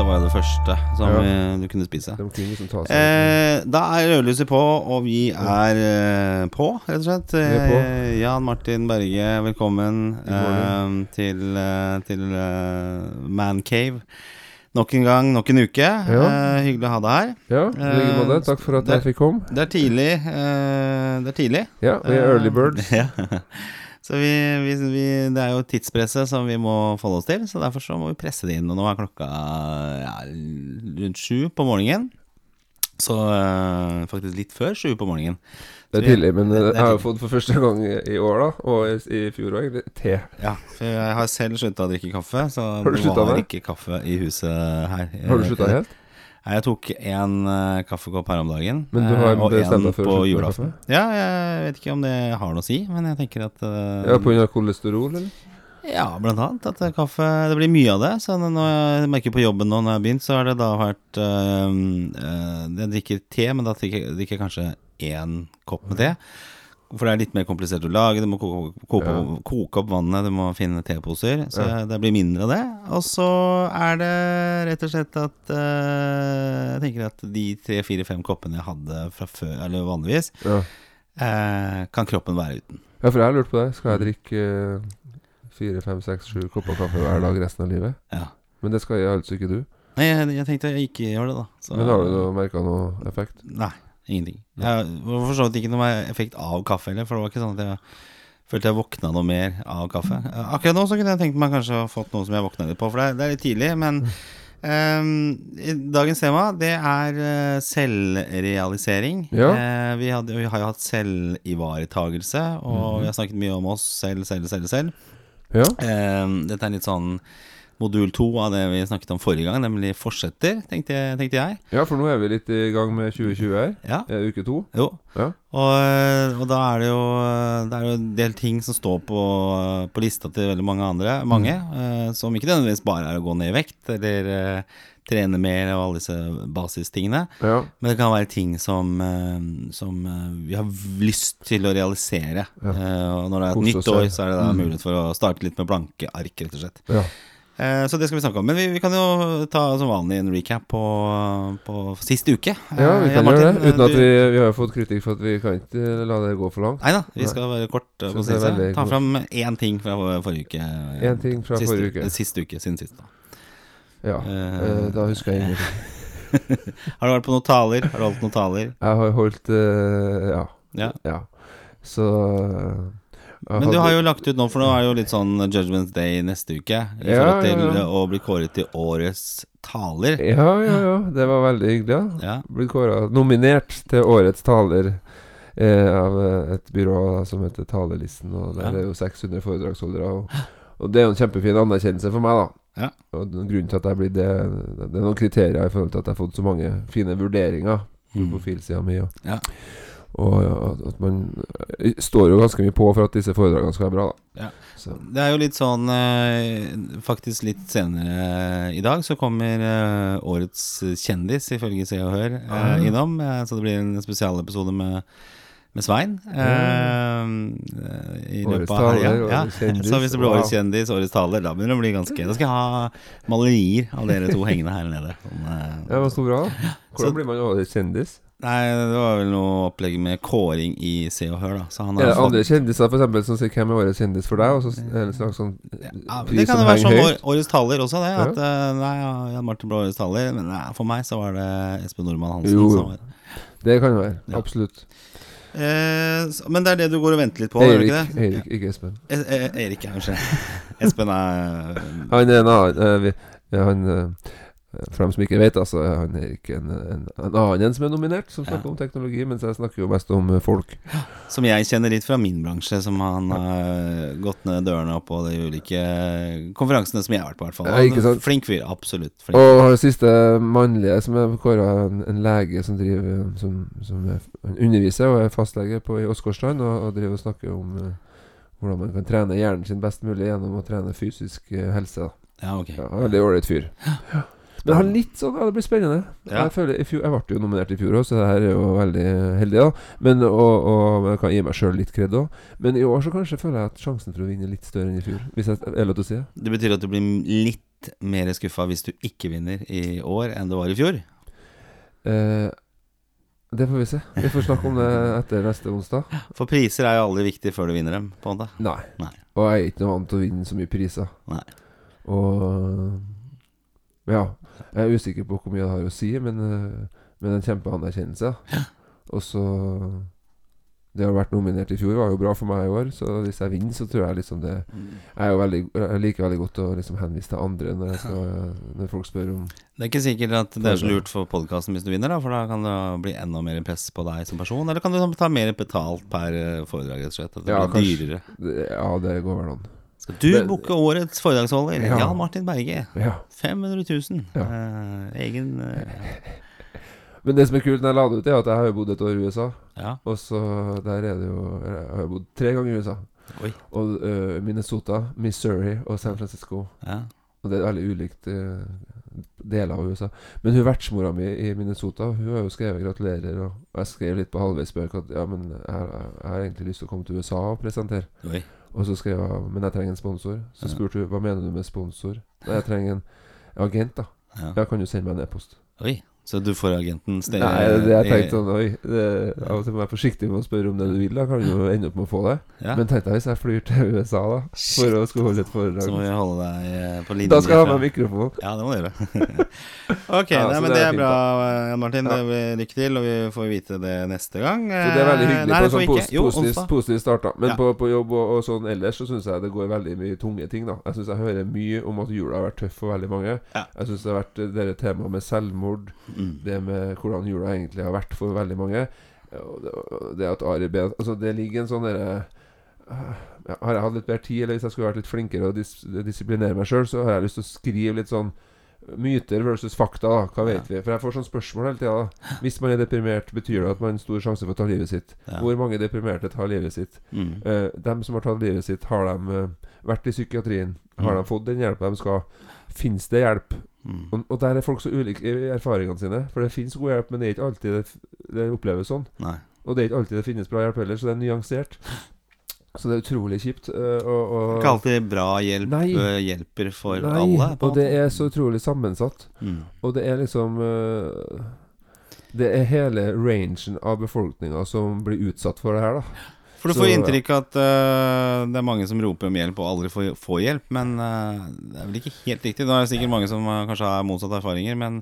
så var det det første som Ja. vi, du kunne spise. Kunne Eh, da er rødlyset på, og vi er eh, på, rett og slett. Eh, Jan Martin Berge, velkommen eh, til, eh, til eh, Mancave. Nok en gang, nok en uke. Eh, hyggelig å ha deg her. Ja, i like måte. Takk for at det- jeg fikk komme. Det er tidlig. eh, det er tidlig. Ja, vi er early birds. Ja. Så vi, vi, vi, det er jo tidspresset som vi må forholde oss til, så derfor så må vi presse det inn. Og nå er klokka ja, rundt sju på morgenen. Så øh, faktisk litt før sju på morgenen. Det er tidlig, men eh, jeg har jo fått for første gang i, år, da, og i, fjor òg, te. Ja, for jeg har selv slutta å drikke kaffe, så Har du sluttet var med? ikke kaffe i huset her. Har du slutta helt? Nei, Jeg tok én uh, kaffekopp her om dagen. Men du eh, har og bestemt deg for å på kaffe? julaften. Ja, jeg vet ikke om det har noe å si, men jeg tenker at uh, Ja, Pga. kolesterol, eller? Ja, blant annet. At kaffe Det blir mye av det. Så når jeg merker på jobben nå når jeg har begynt, så har det da vært uh, Jeg drikker te, men da drikker jeg kanskje én kopp med te. For det er litt mer komplisert å lage. Du må koke, koke, Ja. koke opp vannet, du må finne teposer. Så Ja. det blir mindre av det. Og så er det rett og slett at uh, Jeg tenker at de tre, fire, fem koppene jeg hadde fra før, eller vanligvis, Ja. uh, kan kroppen være uten. ja, for jeg har lurt på det. Skal jeg drikke eh, fire, fem, seks, sju kopper kaffe hver dag resten av livet? Ja. Men det skal jeg altså ikke du. Nei, jeg, jeg tenkte jeg ikke gjør det, da. Så- Men har du merka noe effekt? Nei, ingenting. Jeg var for så vidt ikke noe effekt av kaffe heller, for det var ikke sånn at jeg følte jeg våkna noe mer av kaffe. Akkurat nå så kunne jeg tenkt meg kanskje å fått noe som jeg våkna litt på, for det er, litt tidlig. Men um, dagens tema, det er eh, selvrealisering. Ja. Uh, vi, hadde, vi har jo hatt selvivaretagelse, og vi har snakket mye om oss selv, selv, selv, selv. Ja. Uh, dette er litt sånn modul to av det vi snakket om forrige gang, nemlig fortsetter, tenkte, jeg- tenkte jeg. ja, for nå er vi litt i gang med 2020 her. Ja, Eh, Uke to. jo. Ja. Og, og da er det jo Det er jo en del ting som står på, på lista til veldig mange andre, mange, eh, som ikke nødvendigvis bare er å gå ned i vekt eller eh, trene mer og alle disse basistingene. ja. Men det kan være ting som, eh, som eh, vi har lyst til å realisere. Ja. Eh, og når det er et Kose nytt år, så er det da Mm. mulighet for å starte litt med blanke ark, rett og slett. ja. Eh, så det skal vi snakke om. Men vi, vi kan jo ta som vanlig en recap på, på sist uke. Ja, vi Eh, kan gjøre det. Uten at vi, vi har fått kritikk for at vi kan ikke la det gå for langt. Nei da, vi skal være kort veldig Ta fram én ting fra forrige uke. Én ting fra forrige uke. Siste uke, siden sist. da Ja. Eh, da husker jeg ingenting. Har du vært på noen taler? Har du holdt noen taler? Jeg har holdt uh, Ja. Ja. ja. Så Men du har jo lagt ut nå, for nå er det jo litt sånn Judgment Day neste uke. I Ja, forhold til ja, ja. å bli kåret til årets taler. Ja, ja, ja. Det var veldig hyggelig. Ja. Ja. Blitt kåra nominert til årets taler eh, av eh, et byrå som heter Talerlisten. Og der er jo 600 foredragsholdere. Og, og det er jo en kjempefin anerkjennelse for meg, da. Ja. Og grunnen til at jeg blir det Det er noen kriterier i forhold til at jeg har fått så mange fine vurderinger på Mm. profilsida mi. Ja. Og at, man eh, står jo ganske mye på for at disse foredragene skal være bra, da. Ja. Så, Det er jo litt sånn eh, Faktisk litt senere i dag så kommer eh, årets kjendis, ifølge Se og Hør, eh, ja. innom. Eh, Så det blir en spesialepisode med, med Svein. eh, I løpet av helga. Ja. Så hvis det blir årets kjendis, årets taler, da begynner det å bli ganske Da skal jeg ha malerier av dere to hengende her nede. Sånn, eh, ja, så bra. Så- Hvordan blir man årets kjendis? Nei, det var vel noe opplegg med kåring i Se og Hør, da. Så han har det andre fått kjendiser for eksempel, som sier 'Hvem er årets kjendis for deg?' Og så det en slags sånn ja, Det kan jo være som år, årets taler også, det. At ja. Nei, ja, Jan Martin ble årets taler, men nei, for meg så var det Espen Nordmann Hansen. Jo, som var Det kan det være. Ja. Absolutt. eh, så- Men det er det du går og venter litt på, Erik, ikke det? Erik ikke Espen. Ja. e eh, Erik, kanskje. Espen er Han er en annen eh, vi, ja, han, eh, For dem som ikke vet, altså, er ikke en, en, en annen som er nominert, som snakker Ja. om teknologi, mens jeg snakker jo mest om eh, folk. Som jeg kjenner litt fra min bransje, som han har gått ned dørene opp på de ulike konferansene som jeg har vært på, i hvert fall. Ja? Flink fyr, absolutt. Flink. Og siste mannlige som er kåra, en, en lege som driver Som, som er, han underviser og er fastlege på, i Åsgårdstrand, og, og driver og snakker om uh, hvordan man kan trene hjernen sin best mulig gjennom å trene fysisk uh, helse. Ja, ok. Ja, veldig ålreit fyr. Ja. Men han litt sånn Ja, det blir spennende. Ja. Jeg føler fjor, Jeg ble jo nominert i fjor òg, så det her er jo veldig heldig, da. Men, og, og jeg kan gi meg sjøl litt kred òg. Men i år så kanskje føler jeg at sjansen for å vinne er litt større enn i fjor. Hvis jeg er lov til å si det. Det betyr at du blir litt mer skuffa hvis du ikke vinner i år enn det var i fjor? Eh, det får vi se. Vi får snakke om det etter neste onsdag. For priser er jo aldri viktig før du vinner dem, på en måte. Nei. Nei. Og jeg er ikke noe vant til å vinne så mye priser. Nei. Og Ja. Jeg er usikker på hvor mye det har å si, men, eh, men en kjempeanerkjennelse. Og så Det å ha vært nominert i fjor var jo bra for meg i år, så hvis jeg vinner, så tror jeg liksom det Jeg, er jo veldig, jeg liker veldig godt å liksom henvise til andre når, jeg skal, når folk spør om Det er ikke sikkert at det er så lurt for podkasten hvis du vinner, da, for da kan det bli enda mer press på deg som person. Eller kan du ta mer betalt per eh, foredrag, rett og slett? At det Ja, blir kanskje. dyrere. Ja, det går vel an. Du Det- årets foredragsholder? Ja. Jan Martin Berge. Ja. 500 000. Ja. Eh, egen eh, Men det som er kult når jeg la det ut, er at jeg har jo bodd et år i USA. Ja. Og så der er det jo Jeg har jo bodd tre ganger i USA. Oi. Og uh, Minnesota, Missouri og San Francisco. Ja. Og det er veldig ulikt uh, deler av USA. Men hun vertsmora mi i Minnesota Hun har jo skrevet 'gratulerer', og jeg skrev litt på halvveis spøk at ja, men jeg, jeg har egentlig lyst til å komme til USA og presentere. Oi. Og så skrev jeg 'men jeg trenger en sponsor'. Så spurte hun 'hva mener du med sponsor'? Nei, jeg trenger en agent, da. Ja. Ja, kan du sende meg en e-post? Oi. Så du får agenten stedet Nei, det jeg tenkte sånn Oi, det, av og til må jeg være forsiktig med å spørre om det du vil. Da kan du jo ende opp med å få det. ja. Men tenk deg hvis jeg flyr til USA da for å skulle holde et foredrag. Så må vi holde deg eh, på linje. Da skal jeg ha med mikrofon. Ja, det må du gjøre. ok, Ja, nei, men det det er fint, bra, Jan Martin. Ja. Det blir Lykke til, og vi får vite det neste gang. Så det er veldig Eh, hyggelig nei, på sånn vi pos ikke. Jo, positiv, positiv start. da Men på, på jobb og, og sånn ellers så syns jeg det går veldig mye tunge ting. da Jeg syns jeg hører mye om at jula har vært tøff for veldig mange. Jeg syns det har vært eh, det temaet med selvmord, Mm. det med hvordan jula egentlig har vært for veldig mange. Det, det at Ari Ben Altså, det ligger en sånn derre øh, ja, Har jeg hatt litt bedre tid, eller hvis jeg skulle vært litt flinkere og dis disiplinere meg sjøl, så har jeg lyst til å skrive litt sånn Myter versus fakta, da. Hva vet vi? For jeg får sånne spørsmål hele tida. Hvis man er deprimert, betyr det at man har en stor sjanse for å ta livet sitt? Ja. Hvor mange deprimerte tar livet sitt? Mm. Eh, dem som har tatt livet sitt, har de eh, vært i psykiatrien? Har Mm. de fått den hjelpa de skal? Fins det hjelp? Mm. Og, og der er folk så ulike i erfaringene sine. For det fins god hjelp, men det er ikke alltid det, det oppleves sånn. Nei. Og det er ikke alltid det finnes bra hjelp heller, så det er nyansert. Så det er utrolig kjipt. og, og Ikke alltid bra hjelp Nei. hjelper for Nei, alle. og det er så utrolig sammensatt. mm. Og det er liksom Det er hele rangen av befolkninga som blir utsatt for det her, da. For du får så, inntrykk at uh, det er mange som roper om hjelp og aldri får, får hjelp, men uh, det er vel ikke helt riktig. Da er det sikkert mange som uh, kanskje har motsatte erfaringer, men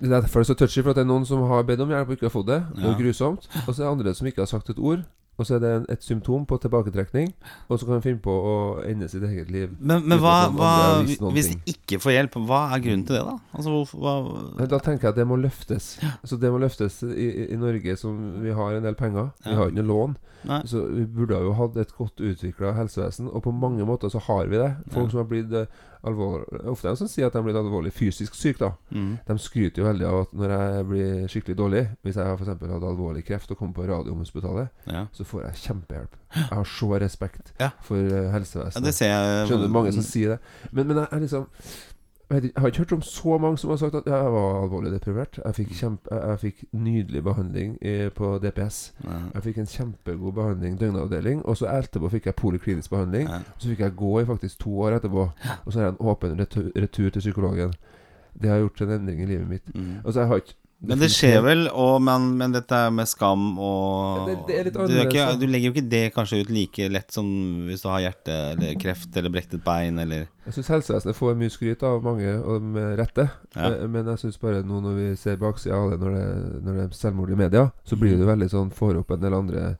Det er derfor det er så touchy, for at det er noen som har bedt om hjelp og ikke har fått det. Er Ja. grusomt. Og så er det andre som ikke har sagt et ord. Og så er det en, et symptom på tilbaketrekning. Og så kan de finne på å ende sitt eget liv. Men, men hva, hva visst noen Hvis ting. ikke får hjelp, hva er grunnen til det, da? Altså, hvorfor hva, Da tenker jeg at det må løftes. Så det må løftes i, i, Norge, som vi har en del penger. Vi har ikke noe lån. Nei. Så vi burde jo hatt et godt utvikla helsevesen, og på mange måter så har vi det. Folk Ja. som har blitt eh, alvorlig Ofte er det som sier at de har blitt alvorlig fysisk syke, da. mm. De skryter jo veldig av at når jeg blir skikkelig dårlig Hvis jeg eksempel hatt alvorlig kreft og kom på Radiumhospitalet, ja. så får jeg kjempehjelp. Jeg har så respekt Ja. for helsevesenet. ja, det ser jeg Skjønner mange som sier det. Men, men jeg er liksom jeg, har ikke hørt om så mange som har sagt at jeg var alvorlig deprimert. Jeg fikk, kjempe, jeg, fikk nydelig behandling i, på DPS. ja. Jeg fikk en kjempegod behandling, døgnavdeling. Og så etterpå fikk jeg poliklinisk behandling. Ja. Så fikk jeg gå i faktisk to år etterpå. Og så har jeg en åpen retur, retur til psykologen. Det har gjort en endring i livet mitt. Mm. Altså, jeg har ikke Men det skjer vel, og, men, men dette med skam og Det- det er litt du, er ikke, du legger jo ikke det kanskje ut like lett som hvis du har hjerte eller kreft eller brektet bein eller Jeg syns helsevesenet får mye skryt av mange, og med rette. Ja. Eh, Men jeg syns bare nå når vi ser baksida av det, når det, når det er selvmord i media, så blir det jo veldig sånn får opp en del andre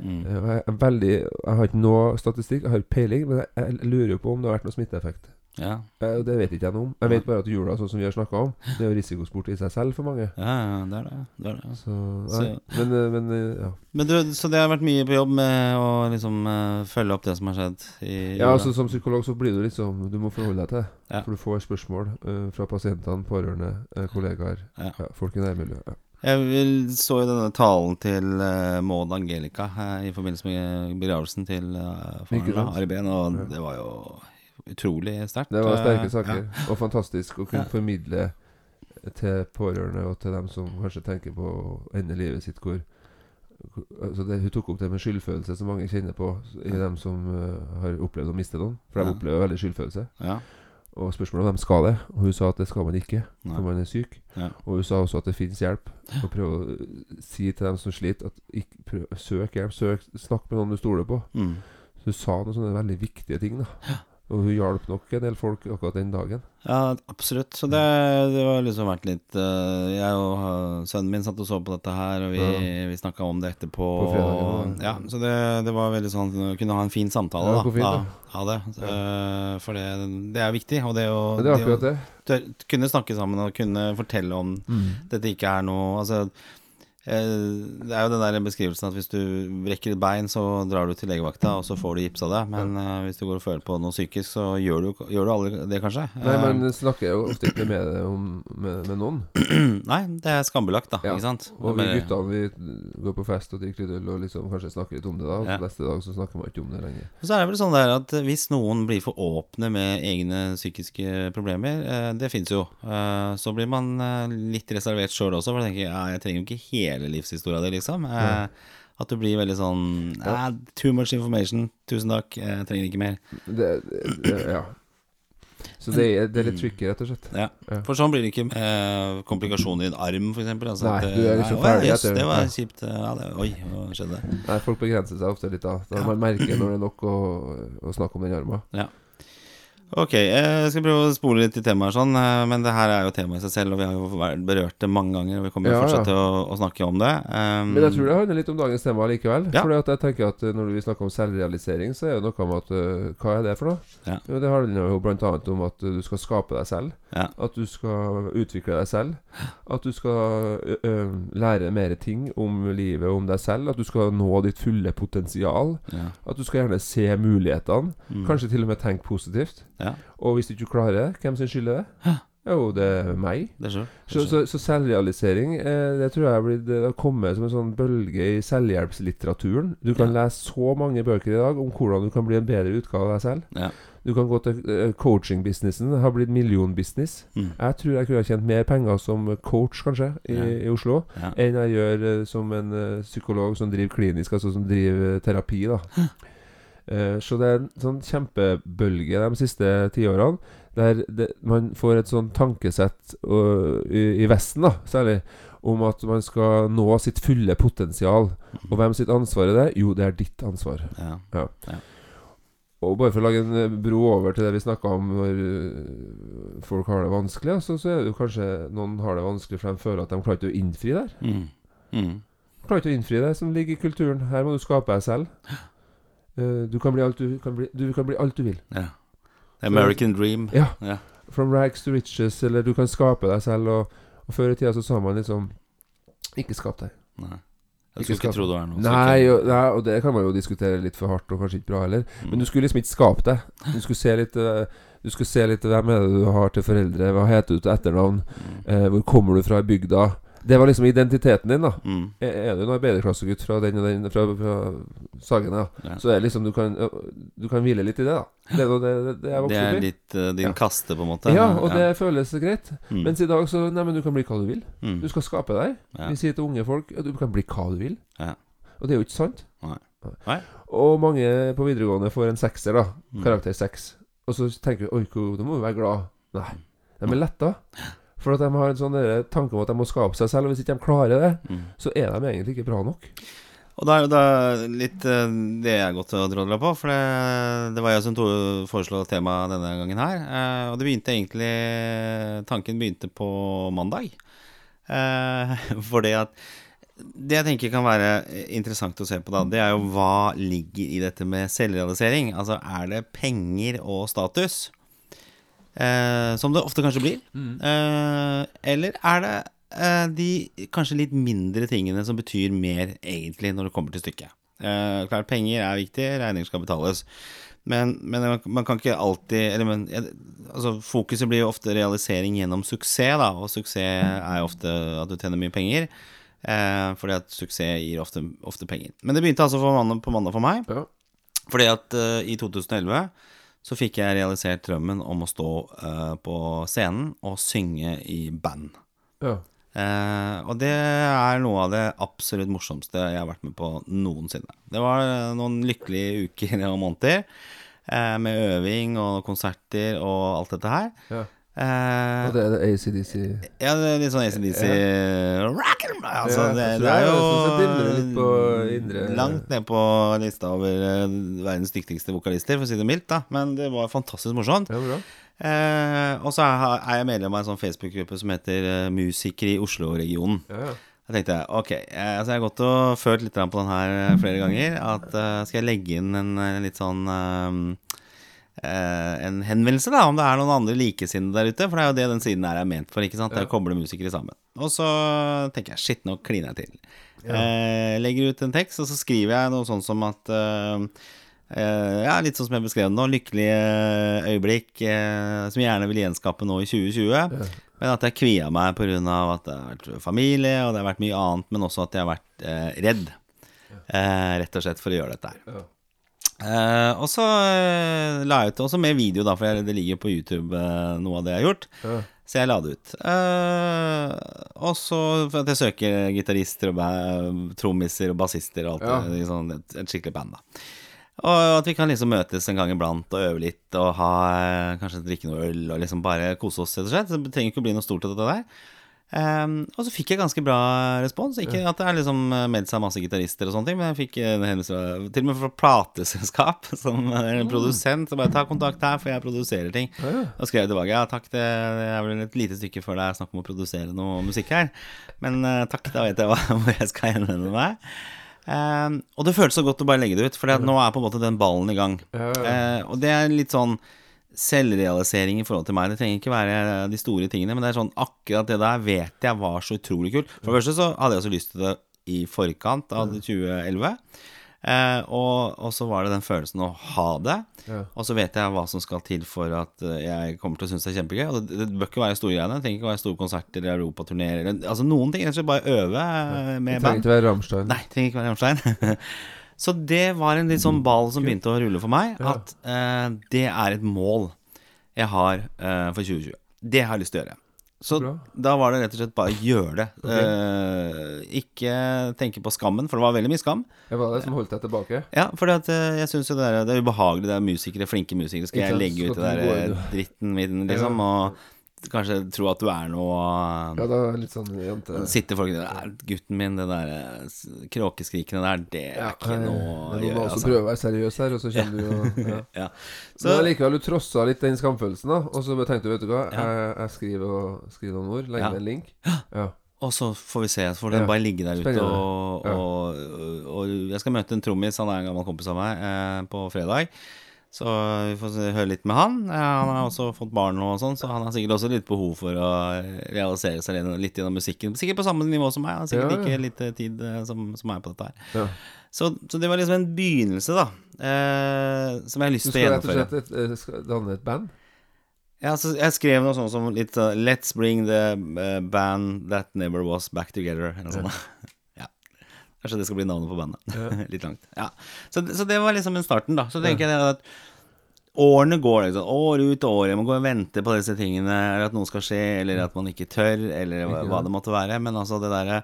mm. Eh, Jeg, er veldig, jeg har ikke noe statistikk, jeg har ikke peiling, men jeg, jeg lurer jo på om det har vært noe smitteeffekt. Ja, Eh, Det vet ikke jeg noe om. Jeg vet bare at jula, sånn som vi har snakka om, det er jo risikosport i seg selv for mange. ja, ja, det er det. det, er det. Så, Så- Men, eh, men eh, ja. Men du, så det har vært mye på jobb med å liksom eh, følge opp det som har skjedd i ja, altså Som psykolog så blir du liksom Du må forholde deg til det. Ja. For du får spørsmål eh, fra pasientene, pårørende, eh, kollegaer, Ja. ja, folk i nærmiljøet. Ja. Jeg vil, så jo denne talen til uh, Maud Angelica eh, i forbindelse med begravelsen til uh, Ikke faren, da, sant? Ari Behn, og det var jo utrolig sterkt. Det var sterke saker, saker, og fantastisk å kunne Ja. formidle til pårørende og til dem som kanskje tenker på å ende livet sitt hvor altså det, Hun tok opp det med skyldfølelse, som mange kjenner på i Ja. dem som uh, har opplevd å miste noen. For de Ja. opplever veldig skyldfølelse. Ja. Og spørsmålet om de skal det. Og hun sa at det skal man ikke, Nei. for man er syk. Ja. Og hun sa også at det finnes hjelp. Og prøv å eh, si til dem som sliter, at ikke, prøv, søk hjelp. Søk, snakk med noen du stoler på. Mm. Så hun sa noen sånne veldig viktige ting. da Og hun hjalp nok en del folk akkurat den dagen. Ja, absolutt. Så det, det var liksom vært litt uh, Jeg og uh, sønnen min satt og så på dette her, og vi, Ja. vi snakka om det etterpå. På fredagen, og, ja, så det, det var veldig sånn Kunne ha en fin samtale, Ja, da. fin, da. Ja, det. Eh, for det, det er viktig. Og det å, det å tør- kunne snakke sammen og kunne fortelle om dette ikke er noe Altså eh, det er jo den der beskrivelsen at hvis du brekker et bein, så drar du til legevakta, og så får du gips av det. Men ja. hvis du går og føler på noe psykisk, så gjør du, gjør du aldri det, kanskje. Nei, men snakker snakker jo ofte ikke med om, med, med noen. Nei, det er skambelagt, da. Ja. Ikke sant? Og vi gutta vi går på fest og drikker litt øl og liksom kanskje snakker litt om det, da. Og Ja. neste dag så snakker man ikke om det lenger. Så er det vel sånn der at hvis noen blir for åpne med egne psykiske problemer, eh, det fins jo, eh, så blir man eh, litt reservert sjøl også, for jeg tenker ja, jeg trenger jo ikke hele livshistoria di, liksom. Eh, At du blir veldig sånn eh, Too much information, tusen takk, jeg trenger ikke mer. Det, det, ja. Så det er, det er litt tricky, rett og slett. Ja. Ja. For sånn blir det ikke eh, komplikasjoner i en arm, f.eks. Altså, Nei, at, eh, du er liksom nei, å, ferdig jøss, etter- det var kjipt. eh, Ja, det, oi, hva skjedde? Nei, folk begrenser seg ofte litt da. Da man merker når det er nok å, å snakke om den armen. Ok, jeg skal prøve å spole litt i temaet, sånn, eh, men det her er jo temaet i seg selv, og vi har jo berørt det mange ganger, og vi kommer Ja, fortsatt til å, å snakke om det. Um, Men jeg tror det handler litt om dagens tema likevel. Ja. Fordi at jeg tenker at eh, Når vi snakker om selvrealisering, så er det noe med at eh, Hva er det for noe? Ja. Jo, det handler jo bl.a. om at eh, du skal skape deg selv. Ja. At du skal utvikle deg selv. At du skal ø, ø, lære mer ting om livet og om deg selv. At du skal nå ditt fulle potensial. At du skal gjerne se mulighetene. Mm. Kanskje til og med tenke positivt. Ja. Og hvis du ikke klarer det, hvem sin skyld er det? Jo, det er meg. Det er så. Så, så, så selvrealisering eh, Det tror jeg har det har kommet som en sånn bølge i selvhjelpslitteraturen. Du kan Ja. lese så mange bøker i dag om hvordan du kan bli en bedre utgave av deg selv. Ja. Du kan gå til eh, coaching-businessen. Det har blitt millionbusiness. Mm. Jeg tror jeg kunne ha tjent mer penger som coach, kanskje, i, Ja. i Oslo, enn jeg gjør eh, som en eh, psykolog som driver klinisk, altså som driver terapi. da Så det er en sånn kjempebølge de siste tiårene der det, man får et sånn tankesett øh, i, i Vesten, da særlig, om at man skal nå sitt fulle potensial. Og hvem sitt ansvar er det? Jo, det er ditt ansvar. Ja. Og bare for å lage en eh, bro over til det vi snakka om når øh, folk har det vanskelig, altså, så er det jo kanskje noen har det vanskelig for de føler at de klarer ikke å innfri der. Mm. Mm. Klarer ikke å innfri det som ligger i kulturen. Her må du skape deg selv. Eh, du, kan bli alt du, kan bli, du kan bli alt du vil. ja. American dream. Ja. Ja. From rags to riches, eller du kan skape deg selv. Og, og før i tida så sa man liksom Ikke skap deg. Nei. Jeg skulle ikke tro det var noe. Nei og, nei, og det kan man jo diskutere litt for hardt, og kanskje ikke bra heller. Mm. Men du skulle liksom ikke skape deg. Du skulle se litt eh, Du skulle se litt hvem er det du har til foreldre, hva heter du til etternavn, Mm. eh, hvor kommer du fra i bygda. Det var liksom identiteten din, da. Mm. Er, er du en arbeiderklassegutt fra den og den Fra, fra Sagene, Ja. så er det liksom du kan, du kan hvile litt i det, da. Det er det, det, jeg Det er litt uh, din Ja. kaste, på en måte. Ja, og det føles greit. Mm. Mens i dag så Nei, men du kan bli hva du vil. Mm. Du skal skape deg. Ja. Vi sier til unge folk at du kan bli hva du vil. Ja. Og det er jo ikke sant. Nei. Nei. Og mange på videregående får en sekser, da. Mm. Karakter seks. Og så tenker vi oi, da må vi være glad. Nei. De er letta. For at de har en sånn tanke om at de må skape seg selv. Og hvis ikke de klarer det, Mm. så er de egentlig ikke bra nok. Og da er da litt eh, det jeg godt drodla på, for det, det var jeg som foreslo temaet denne gangen her. Eh, og det begynte egentlig Tanken begynte på mandag. Eh, for det at Det jeg tenker kan være interessant å se på, da, det er jo hva ligger i dette med selvrealisering. Altså, er det penger og status? Eh, som det ofte kanskje blir. Eh, eller er det eh, de kanskje litt mindre tingene som betyr mer, egentlig, når det kommer til stykket? Eh, klart, penger er viktig, regninger skal betales. Men, men man, kan ikke alltid eller men, altså, Fokuset blir jo ofte realisering gjennom suksess, da. Og suksess er jo ofte at du tjener mye penger. Eh, fordi at suksess gir ofte, ofte penger. Men det begynte altså på mandag, på mandag for meg. Ja. Fordi at eh, i 2011 så fikk jeg realisert drømmen om å stå uh, på scenen og synge i band. Ja. Uh, og det er noe av det absolutt morsomste jeg har vært med på noensinne. Det var eh, noen lykkelige uker og måneder. uh, med øving og konserter og alt dette her. Ja. Eh, Og det er ACDC ja, det er litt sånn ACDC rock and roll. Altså, Ja, det, det er jo det langt ned på lista over eh, verdens dyktigste vokalister, for å si det mildt. da Men det var fantastisk morsomt. Ja, bra. Eh, og så er, jeg medlem av en sånn Facebook-gruppe som heter eh, Musikere i Oslo-regionen. Ja, ja. Jeg tenkte ok, eh, altså jeg har gått og følt litt på den her eh, flere ganger. At eh, skal jeg legge inn en eh, litt sånn eh, eh, En henvendelse, da, om det er noen andre likesinnede der ute. For det er jo det den siden her er ment for. ikke sant? Det er å koble musikere sammen. Og så tenker jeg shit, nå kliner jeg til. Eh, legger ut en tekst, og så skriver jeg noe sånn som at eh, eh, Ja, litt sånn som jeg beskrev det nå. Lykkelige øyeblikk eh, som jeg gjerne vil gjenskape nå i 2020. Men at jeg kvia meg pga. at det har vært familie, og det har vært mye annet, men også at jeg har vært eh, redd. Eh, rett og slett for å gjøre dette her. Eh, og så eh, la jeg ut også med video, da, for jeg, det ligger på YouTube, eh, noe av det jeg har gjort. Så jeg la det ut. Eh, og så for at jeg søker gitarister og trommiser og bassister og alt Ja. det. Liksom et, et skikkelig band, da. Og at vi kan liksom møtes en gang iblant og øve litt og ha kanskje drikke noe øl og liksom bare kose oss, rett og slett. Det trenger ikke å bli noe stort av dette der. Ehm, og så fikk jeg ganske bra respons. Ikke at det er liksom eh, meldt seg masse gitarister og sånne ting, men jeg fikk en henvendelse til og med fra plateselskap, som er en produsent, som bare ta kontakt her, for jeg produserer ting. Ja, Og skrev tilbake ja takk, det er vel et lite stykke før det er snakk om å produsere noe musikk her. Men uh, takk, da vet jeg hvor jeg skal henvende meg. Um, og det føltes så godt å bare legge det ut, for nå er på en måte den ballen i gang. Ja, ja. Eh, og det er litt sånn selvrealisering i forhold til meg. Det trenger ikke være de store tingene, men det er sånn akkurat det der vet jeg var så utrolig kult. For det første så hadde jeg også lyst til det i forkant av 2011. Eh, og, og så var det den følelsen å ha det. Ja. Og så vet jeg hva som skal til for at eh, jeg kommer til å synes det er kjempegøy. Og det, det bør ikke være store greiene. Det trenger ikke være store konserter eller europaturneer. eller- Altså noen ting. Rett og slett bare øve eh, Det med trenger ikke være Rammstein. Nei, det trenger ikke være Rammstein. Så det var en litt sånn ball som begynte å rulle for meg. At eh, det er et mål jeg har eh, for 2020. Det har jeg lyst til å gjøre. Så Bra. da var det rett og slett bare å gjøre det. Eh, ikke tenke på skammen, for det var veldig mye skam. Det var det som holdt deg tilbake. Ja, for jeg syns jo det, er, det er ubehagelig. Det er musikere, flinke musikere. Skal jeg legge ut det der eh, dritten min, liksom? Og kanskje tro at du er noe Ja, da er litt sånn jente... Sitter folk der Er Gutten min, det der eh, kråkeskrikene der, det er Ja, ikke noe å det gjøre. noe som Altså. prøve å være seriøs her, og så kjenner du jo ja. Ja. Så Men likevel, du trossa litt den skamfølelsen, da. Og så tenkte du, vet du hva, jeg, jeg skriver, og, skriver noen ord, legger med en link. Ja. og så får vi se. Så får den bare ligge der ute. Spennende. Og, og, og jeg skal møte en trommis, han er en gammel kompis av meg, eh, på fredag. Så vi får høre litt med han. Eh, Han har også fått barn og sånn, så han har sikkert også litt behov for å realisere seg litt- gjennom musikken. Sikkert på samme nivå som meg. Han har sikkert Ja, ja. ikke litt tid eh, som, som meg på dette her. ja. Så, så det var liksom en begynnelse, da. Eh, som jeg har lyst til å skal rett og gjennomføre. slett du eh, danne et band? Ja, så jeg skrev noe sånt som litt uh, Let's bring the band that never was back together. Eller noe sånt. ja. Kanskje det skal bli navnet på bandet. Ja. litt langt. Ja. Så, så det var liksom en starten, da. Så tenker jeg at årene går, liksom. År ut og år. Man går og venter på disse tingene, eller at noe skal skje, eller at man ikke tør, eller hva, hva det måtte være. Men altså, det derre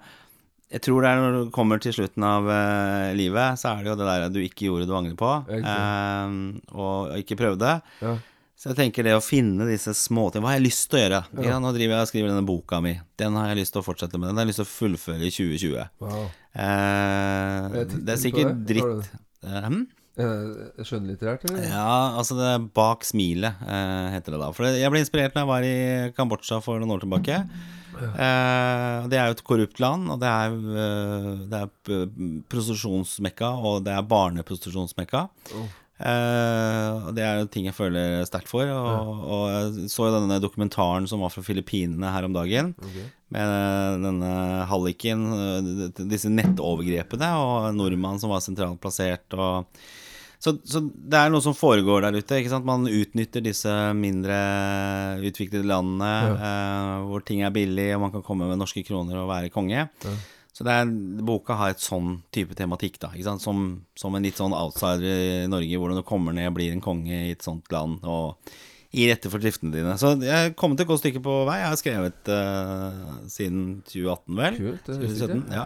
jeg tror det er når du kommer til slutten av uh, livet, så er det jo det der du ikke gjorde du angrer på, uh, og ikke prøvde. Ja. Så jeg tenker det å finne disse småtingene Hva har jeg lyst til å gjøre? Ja. nå driver jeg og skriver denne boka mi. Den har jeg lyst til å fortsette med. Den har jeg lyst til å fullføre i 2020. Wow. Eh, det er sikkert? Dritt. Eh, hm? Er det skjønnlitterært, eller? Ja, altså det er Bak smilet, eh, heter det da. For jeg ble inspirert da jeg var i Kambodsja for noen år tilbake. Eh, det er jo et korrupt land, og det er, eh, det er prostitusjonsmekka, og det er barneprostitusjonsmekka. Oh. Eh, det er jo ting jeg føler sterkt for. Og, og jeg så jo denne dokumentaren som var fra Filippinene her om dagen. Okay. Med denne halliken, eh, disse nettovergrepene, og nordmann som var sentralt plassert. Og så, så det er noe som foregår der ute. ikke sant? Man utnytter disse mindre utviklede landene eh, hvor ting er billig, og man kan komme med norske kroner og være konge. Så er, boka har et sånn type tematikk, da. Som, som en litt sånn outsider i Norge, hvordan du kommer ned blir en konge i et sånt land. og i rette for driftene dine. Så jeg er kommet et godt stykke på vei. Jeg har skrevet uh, siden 2018, vel. Kult, det visste jeg 2017, ja.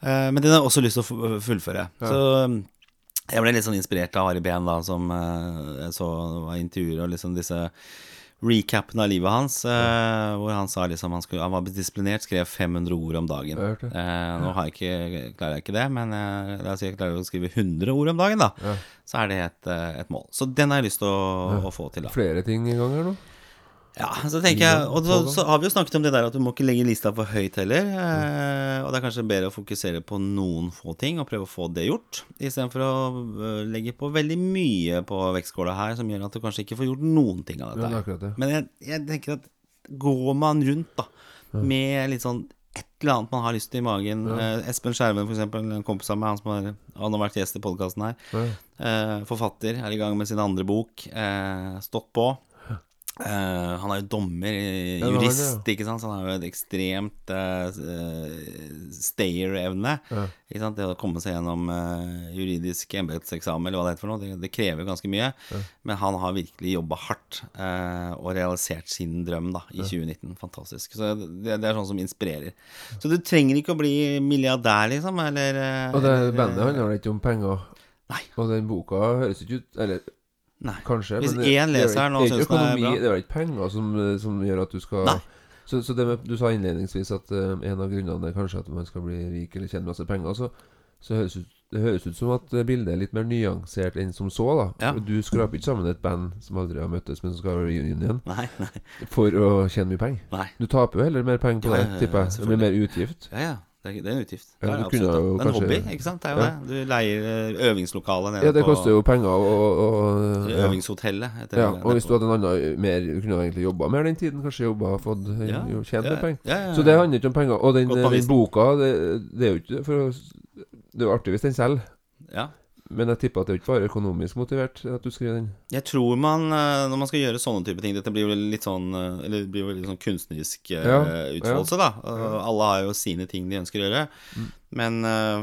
Uh, men den har jeg også lyst til å fullføre. Ja. Så Jeg ble litt sånn inspirert av Ari Behn, da, som uh, jeg så var intervjuer og liksom disse recapen av livet hans, eh, hvor han sa liksom han, skulle, han var disiplinert, skrev 500 ord om dagen. Eh, nå har jeg ikke, klarer jeg ikke det, men eh, la oss si jeg klarer å skrive 100 ord om dagen, da. Ja. Så er det et, eh, et mål. Så den har jeg lyst til å, å få til, da. Flere ting i gang her nå? Ja, så tenker jeg Og så, så har vi jo snakket om det der at du må ikke legge lista for høyt heller. Eh, og det er kanskje bedre å fokusere på noen få ting og prøve å få det gjort, istedenfor å eh, legge på veldig mye på vektskåla her som gjør at du kanskje ikke får gjort noen ting av Ja, det dette. det. Men jeg, jeg tenker at går man rundt da med litt sånn et eller annet man har lyst til i magen eh, Espen Skjerven, for eksempel, en kompis av meg, han som har, han har vært gjest i podkasten her. Ja. Eh, forfatter, er i gang med sin andre bok. Eh, stått på. Eh, han er jo dommer, eh, jurist, ikke sant? så han har jo et ekstremt uh, stayer-evne. Ikke sant? Det å komme seg gjennom juridisk embetseksamen, eller hva det heter for noe, det, det krever ganske mye. Men han har virkelig jobba hardt og realisert sin drøm da, i 2019. Fantastisk. Så det, det er sånn som inspirerer. Så du trenger ikke å bli milliardær, liksom, eller Og det bandet handler ikke om penger. Nei. Og den boka høres ikke ut Eller Nei. kanskje. Hvis én er leser den og ikke den er bra. Det er jo ikke penger som, som gjør at du skal Nei. Så, så det med, Du sa innledningsvis at uh, en av grunnene er kanskje at man skal bli rik eller tjene masse penger. Så, så høres ut, det høres ut som at eh, bildet er litt mer nyansert enn som så. da Ja. Du skraper ikke sammen et band som aldri har møttes, men som skal ha reunion Nei, nei, for å tjene mye penger. nei. Du taper jo heller mer penger på Ja, det, tipper jeg. Det blir mer utgift. Ja, ja. Det er, det er en utgift. Ja, det er jo det er en hobby, ikke sant. Det er jo Ja. det. Du leier øvingslokalet øvingslokale nede Ja, det koster jo penger og, og, ja. øvingshotellet. Ja, og hvis du hadde en annen mer Du kunne egentlig jobba mer den tiden. Kanskje jobba fått Ja, tjent mer penger. Så det handler ikke om penger. Og den, den boka, det, det er jo ikke for Det er jo artig hvis den selger, ja. Men jeg tipper at det er ikke bare økonomisk motivert at du skriver den. Jeg tror man, eh, når man skal gjøre sånne type ting Dette blir jo litt sånn eh, Eller det blir jo litt sånn kunstnerisk eh, Ja, utfoldelse, da. Alle har jo sine ting de ønsker å gjøre. Mm. Men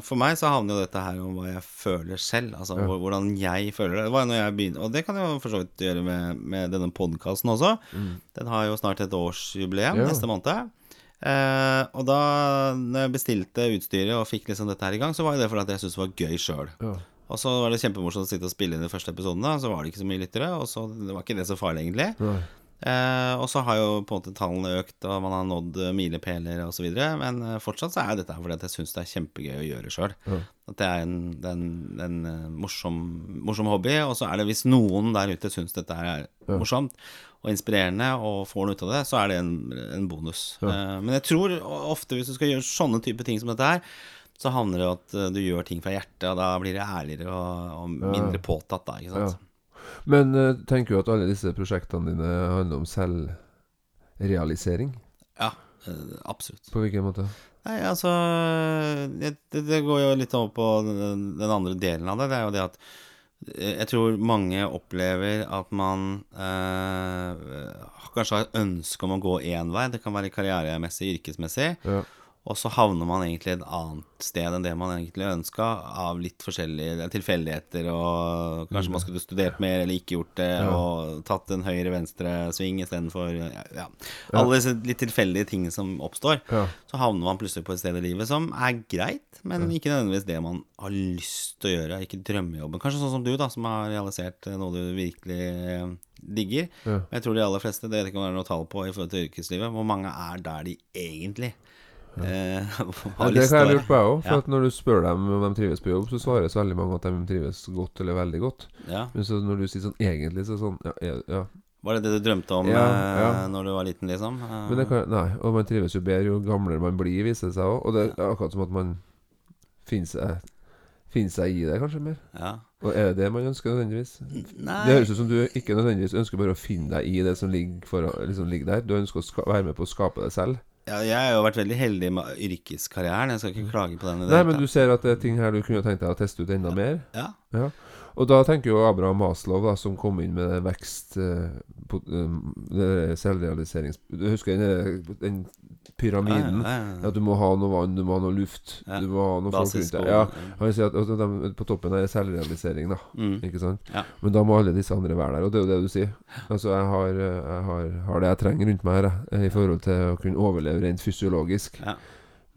for meg så havner jo dette her om hva jeg føler selv. Altså Ja. hvordan jeg føler det. Det var jo når jeg begynte Og det kan jeg jo for så vidt gjøre med, med denne podkasten også. Den har jo snart et årsjubileum Mm. Ja. neste måned. Uh, og da når jeg bestilte utstyret og fikk liksom dette her i gang, så var jo det fordi jeg syntes det var gøy sjøl. Ja. Og så var det kjempemorsomt å sitte og spille inn de første episodene, så var det ikke så mye lyttere, og så det var ikke det så farlig, egentlig. Nei. Eh, og så har jo på en måte tallene økt, og man har nådd eh, milepæler osv. Men eh, fortsatt så er dette her fordi at jeg syns det er kjempegøy å gjøre sjøl. Ja. At det er en, det er en, en eh, morsom, morsom hobby. Og så er det hvis noen der ute syns dette er morsomt og inspirerende og får noe ut av det, så er det en, en bonus. Eh, men jeg tror ofte hvis du skal gjøre sånne type ting som dette her, så havner det jo at eh, du gjør ting fra hjertet, og da blir det ærligere og, og mindre påtatt, da. Ikke sant? Men uh, tenker du at alle disse prosjektene dine handler om selvrealisering? Ja, eh, absolutt. På hvilken måte? Nei, altså det, det går jo litt over på den, den andre delen av det. Det er jo det at eh, jeg tror mange opplever at man eh, kanskje har ønske om å gå én vei. Det kan være karrieremessig, yrkesmessig. Ja. Og så havner man egentlig et annet sted enn det man egentlig ønska, av litt forskjellige tilfeldigheter, og kanskje man skulle studert mer eller ikke gjort det, og tatt en høyre-venstre-sving istedenfor ja, ja. Alle disse litt tilfeldige tingene som oppstår. Ja. Så havner man plutselig på et sted i livet som er greit, men ikke nødvendigvis det man har lyst til å gjøre. Ikke drømmejobben. Kanskje sånn som du, da, som har realisert noe du virkelig eh, digger. Ja. Jeg tror de aller fleste, det vet ikke om det er noe tall på i forhold til yrkeslivet, hvor mange er der de egentlig eh, Ja, det kan jeg lure på, jeg òg. For Ja. at når du spør dem om de trives på jobb, så svarer så veldig mange at de trives godt eller veldig godt. Ja. Men så når du sier sånn egentlig, så er det sånn Ja. Var det det du drømte om Ja, eh, når du var liten, liksom? Eh, Men det kan, nei, og man trives jo bedre jo gamlere man blir, viser det seg òg. Og det er akkurat som at man finner seg, finner seg i det, kanskje mer. ja. Og er det det man ønsker nødvendigvis? Nei Det høres ut som du ikke nødvendigvis ønsker bare å finne deg i det som ligger, for, liksom ligger der. Du ønsker å ska være med på å skape det selv. Ja, Jeg har jo vært veldig heldig med yrkeskarrieren. Jeg skal ikke klage på den. i det Nei, hele men tatt. du ser at det er ting her du kunne tenkt deg å teste ut enda mer. Ja. Ja. Og da tenker jo Abraham Maslow, da, som kom inn med vekst eh, på, eh, Selvrealiserings... Du husker den, den pyramiden? Ja, ja, ja, du må ha noe vann, du må ha noe luft, du må ha noe folk rundt deg. Ja, han sier at altså, de, På toppen er selvrealisering, da. Mm. Ikke sant? Men da må alle disse andre være der, og det er jo det du sier. Altså, jeg har, eh, jeg har, har det jeg trenger rundt meg her, jeg, i forhold til å kunne overleve rent fysiologisk. Ja.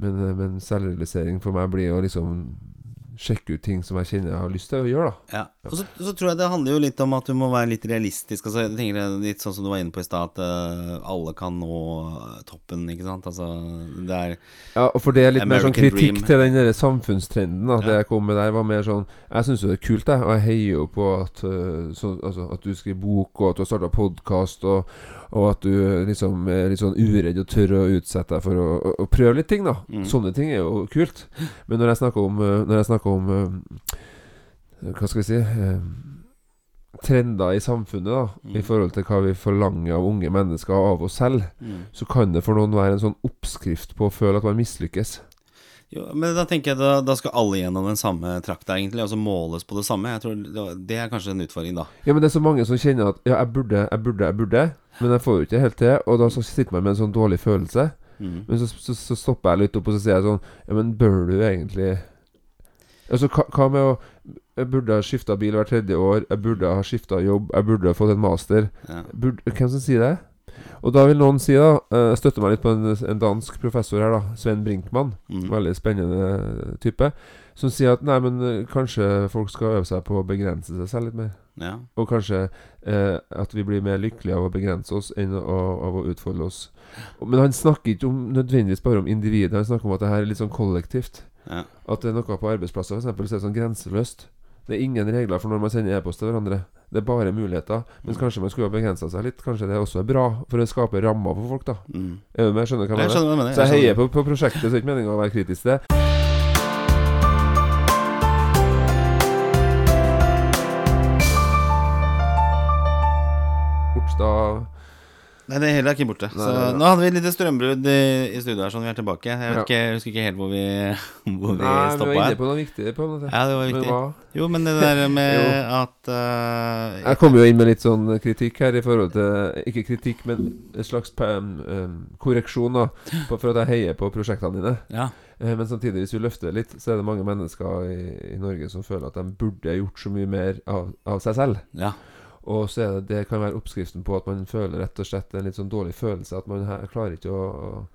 Men, eh, men selvrealisering for meg blir jo liksom sjekke ut ting som jeg kjenner jeg har lyst til å gjøre, da. Ja. Og så, så tror jeg det handler jo litt om at du må være litt realistisk. Altså, jeg tenker er Litt sånn som du var inne på i stad, at eh, alle kan nå toppen, ikke sant. Altså, det er Ja, for det er litt mer sånn kritikk dream. til den der samfunnstrenden. Da. Det Ja. jeg kom med der, var mer sånn Jeg syns jo det er kult, jeg. Og jeg heier jo på at, øh, så, altså, at du skriver bok, og at du har starta podkast, og, og at du liksom er litt sånn uredd og tør å utsette deg for å, å, å prøve litt ting, da. Mm. Sånne ting er jo kult. Men når jeg snakker om, øh, når jeg snakker om øh, Hva skal vi si Trender i samfunnet, da, Mm. i forhold til hva vi forlanger av unge mennesker av oss selv, mm. så kan det for noen være en sånn oppskrift på å føle at man mislykkes. Jo, men da tenker jeg da, da skal alle gjennom den samme trakta, egentlig, og så måles på det samme. Jeg tror det, er kanskje en utfordring, da. Ja, men det er så mange som kjenner at Ja, jeg burde, jeg burde, jeg burde, men jeg får jo ikke helt til. Og da så sitter man med en sånn dårlig følelse. Mm. Men så, så, så stopper jeg litt opp og så sier jeg sånn Ja, men bør du egentlig Altså, hva, hva med å Jeg burde ha skifta bil hvert tredje år. Jeg burde ha skifta jobb. Jeg burde ha fått en master. Ja. Burde, hvem som sier det? Og da vil noen si, da eh, Jeg støtter meg litt på en, en dansk professor her, da. Sven Brinkmann. Mm. Veldig spennende type. Som sier at nei, men eh, kanskje folk skal øve seg på å begrense seg selv litt mer. ja. Og kanskje eh, at vi blir mer lykkelige av å begrense oss enn å, av å utfolde oss. Men han snakker ikke om, nødvendigvis bare om individet. Han snakker om at det her er litt sånn kollektivt. Ja. At det er noe på arbeidsplasser eksempel, så er sånn grenseløst. Det er ingen regler for når man sender e-post til hverandre. Det er bare muligheter. Mens kanskje man skulle ha begrensa seg litt. Kanskje det også er bra for å skape rammer for folk, da. Mm. Er du med? Skjønner du hva jeg Jeg mener? du mener. Så jeg heier på, på prosjektet, så det er ikke meningen å være kritisk til det. Bortstad Nei, det hele er ikke borte. Nei, så nei, nei. nå hadde vi et lite strømbrudd i, i studio her, sånn vi er tilbake. Jeg, ikke, jeg husker ikke helt hvor vi, hvor vi Nei, vi var inne på noe viktig. På noe. Ja, det var viktig. Men Jo, men det der med at uh, Jeg kom jo inn med litt sånn kritikk her i forhold til Ikke kritikk, men en slags um, um, korreksjon da på, for at jeg heier på prosjektene dine. Ja. Eh, Men samtidig, hvis vi løfter det litt, så er det mange mennesker i, i Norge som føler at de burde gjort så mye mer av, av seg selv. ja. Og så er det, det kan være oppskriften på at man føler rett og slett en litt sånn dårlig følelse. At man her, klarer ikke å